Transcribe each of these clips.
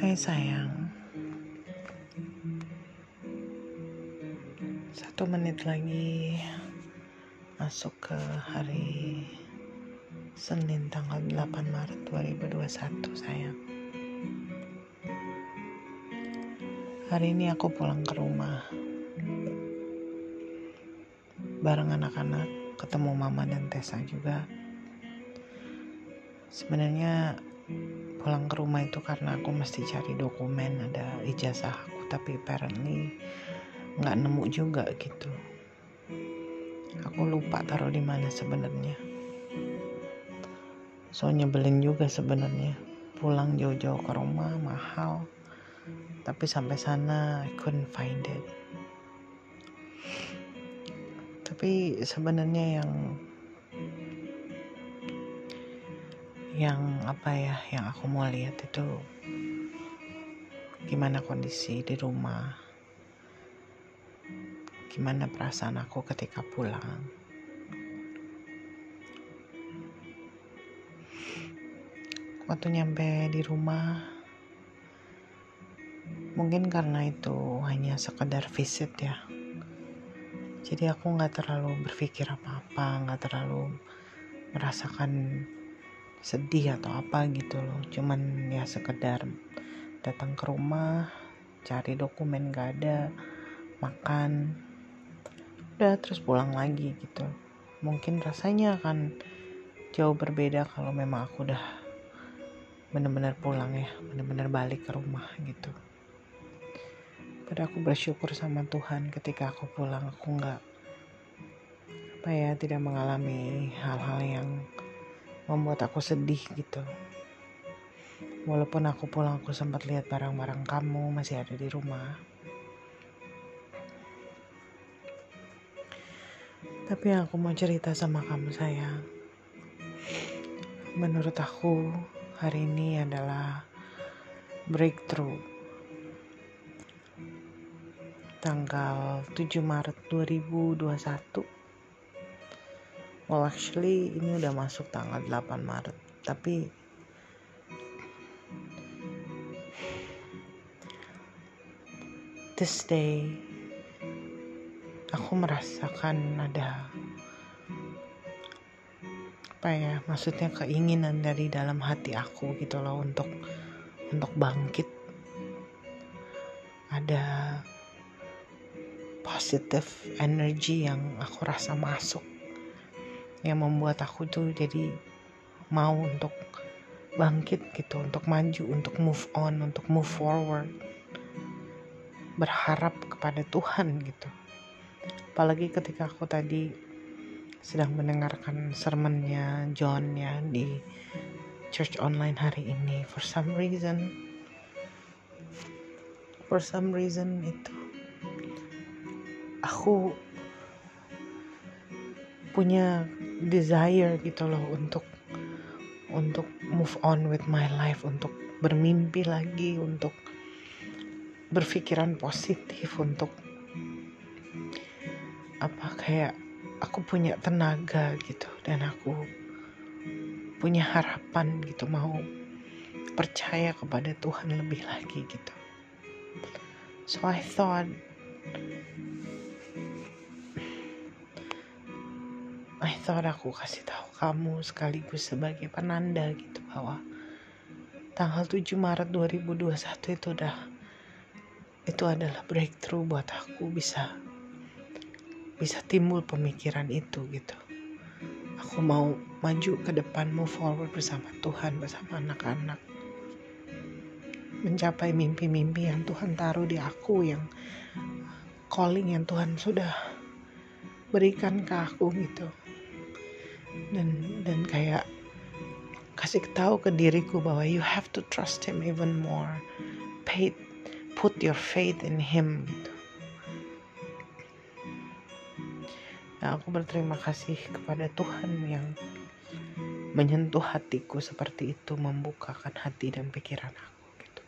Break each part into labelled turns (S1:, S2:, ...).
S1: Hai sayang. Satu menit lagi Masuk ke hari Senin tanggal 8 Maret 2021 sayang. Hari ini aku pulang ke rumah. Bareng anak-anak Ketemu mama dan Tessa juga. Sebenarnya pulang ke rumah itu karena aku mesti cari dokumen ada ijazah aku tapi apparently nggak nemu juga gitu. Aku lupa taruh di mana sebenarnya. So nyebelin juga sebenarnya. Pulang jauh-jauh ke rumah mahal. Tapi sampai sana I couldn't find it. Tapi sebenarnya yang yang apa ya yang aku mau lihat itu gimana kondisi di rumah. Gimana perasaan aku ketika pulang. Waktu nyampe di rumah mungkin karena itu hanya sekedar visit ya. Jadi aku nggak terlalu berpikir apa-apa nggak terlalu merasakan sedih atau apa gitu loh. Cuman ya sekedar datang ke rumah cari dokumen gak ada makan udah terus pulang lagi gitu. Mungkin rasanya akan jauh berbeda kalau memang aku udah bener-bener pulang ya bener-bener balik ke rumah gitu. Pada aku bersyukur sama Tuhan ketika aku pulang aku nggak apa ya tidak mengalami hal-hal yang membuat aku sedih gitu. Walaupun aku pulang aku sempat lihat barang-barang kamu masih ada di rumah. Tapi yang aku mau cerita sama kamu sayang. Menurut aku hari ini adalah breakthrough. Tanggal 7 Maret 2021 well actually ini udah masuk tanggal 8 Maret. Tapi this day aku merasakan ada apa ya maksudnya keinginan dari dalam hati aku gitu loh untuk untuk bangkit. Ada positive energy yang aku rasa masuk yang membuat aku tuh jadi mau untuk bangkit gitu untuk maju untuk move on untuk move forward. Berharap kepada Tuhan gitu. Apalagi ketika aku tadi sedang mendengarkan sermonnya John ya di church online hari ini. For some reason for some reason itu aku punya desire gitu loh untuk untuk move on with my life untuk bermimpi lagi untuk berpikiran positif untuk apa kayak aku punya tenaga gitu dan aku punya harapan gitu mau percaya kepada Tuhan lebih lagi gitu. So I thought I thought aku kasih tahu kamu sekaligus sebagai penanda gitu bahwa tanggal 7 Maret 2021 itu udah itu adalah breakthrough buat aku bisa bisa timbul pemikiran itu gitu. Aku mau maju ke depan move forward bersama Tuhan bersama anak-anak. Mencapai mimpi-mimpi yang Tuhan taruh di aku yang calling yang Tuhan sudah berikan ke aku gitu dan dan kayak kasih tahu ke diriku bahwa you have to trust him even more. Pay, put your faith in him gitu. Nah aku berterima kasih kepada Tuhan yang menyentuh hatiku seperti itu membukakan hati dan pikiran aku gitu.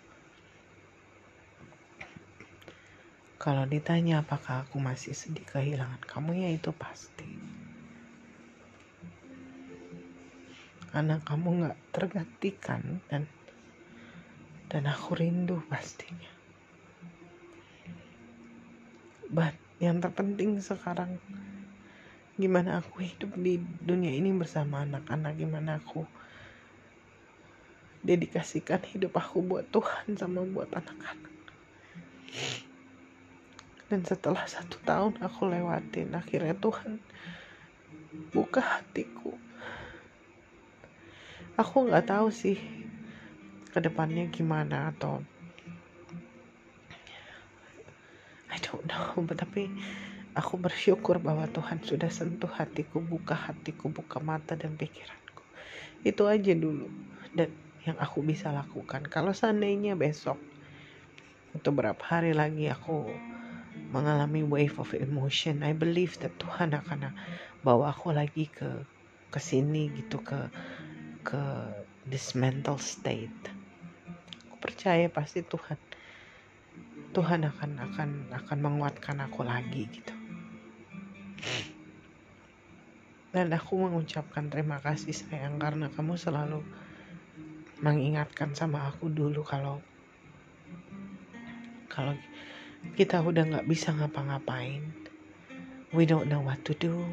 S1: Kalau ditanya apakah aku masih sedih kehilangan kamu ya itu pasti karena kamu nggak tergantikan dan dan aku rindu pastinya. But yang terpenting sekarang gimana aku hidup di dunia ini bersama anak-anak gimana aku dedikasikan hidup aku buat Tuhan sama buat anak-anak. Dan setelah satu tahun aku lewatin akhirnya Tuhan buka hatiku aku nggak tahu sih ke depannya gimana atau I don't know tapi aku bersyukur bahwa Tuhan sudah sentuh hatiku buka hatiku buka mata dan pikiranku. Itu aja dulu dan yang aku bisa lakukan. Kalau seandainya besok atau berapa hari lagi aku mengalami wave of emotion I believe that Tuhan akan bawa aku lagi ke ke sini gitu ke ke this mental state. Aku percaya pasti Tuhan Tuhan akan akan akan menguatkan aku lagi gitu. Dan aku mengucapkan terima kasih sayang karena kamu selalu mengingatkan sama aku dulu kalau kalau kita udah nggak bisa ngapa-ngapain. We don't know what to do.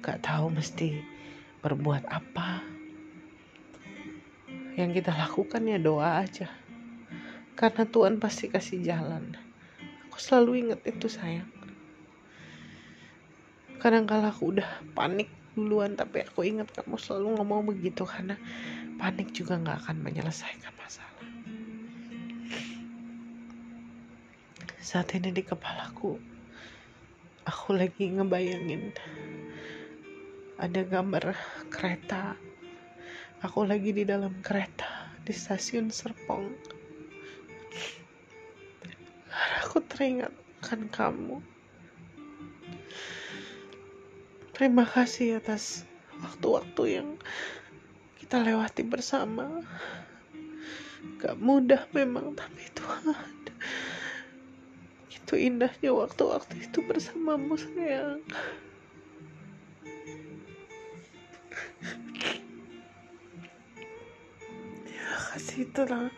S1: Gak tahu mesti berbuat apa yang kita lakukan ya doa aja karena Tuhan pasti kasih jalan. Aku selalu ingat itu sayang. Kadang kala aku udah panik duluan tapi aku ingat kamu selalu ngomong begitu karena panik juga nggak akan menyelesaikan masalah. Saat ini di kepalaku, aku lagi ngebayangin ada gambar kereta. Aku lagi di dalam kereta di stasiun Serpong aku teringatkan kamu. Terima kasih atas waktu-waktu yang kita lewati bersama. Gak mudah memang, tapi Tuhan. Itu indahnya waktu-waktu itu bersamamu sayang. Kasih telah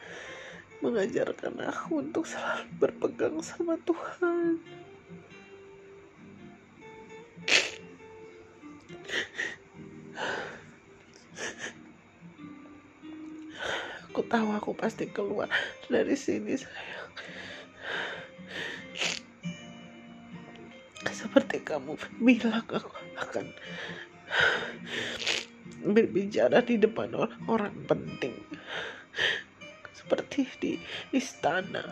S1: mengajarkan aku untuk selalu berpegang sama Tuhan. Aku tahu aku pasti keluar dari sini sayang. Seperti kamu bilang aku akan berbicara di depan orang, orang penting seperti di istana.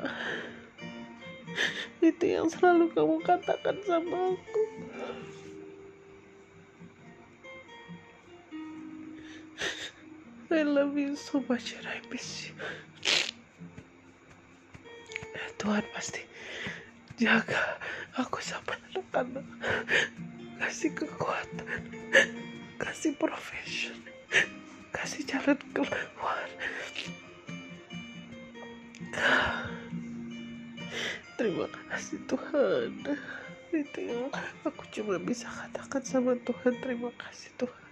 S1: Itu yang selalu kamu katakan sama aku. I love you so much and I miss you. Tuhan pasti jaga aku sampai anak-anak. Kasih kekuatan, kasih profession, kasih jalan keluar. Terima kasih Tuhan. Itu yang aku cuma bisa katakan sama Tuhan. Terima kasih Tuhan.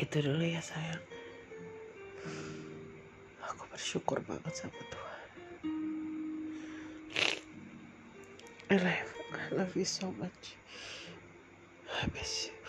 S1: Itu dulu ya sayang. Aku bersyukur banget sama Tuhan. I love, I love you so much. I miss you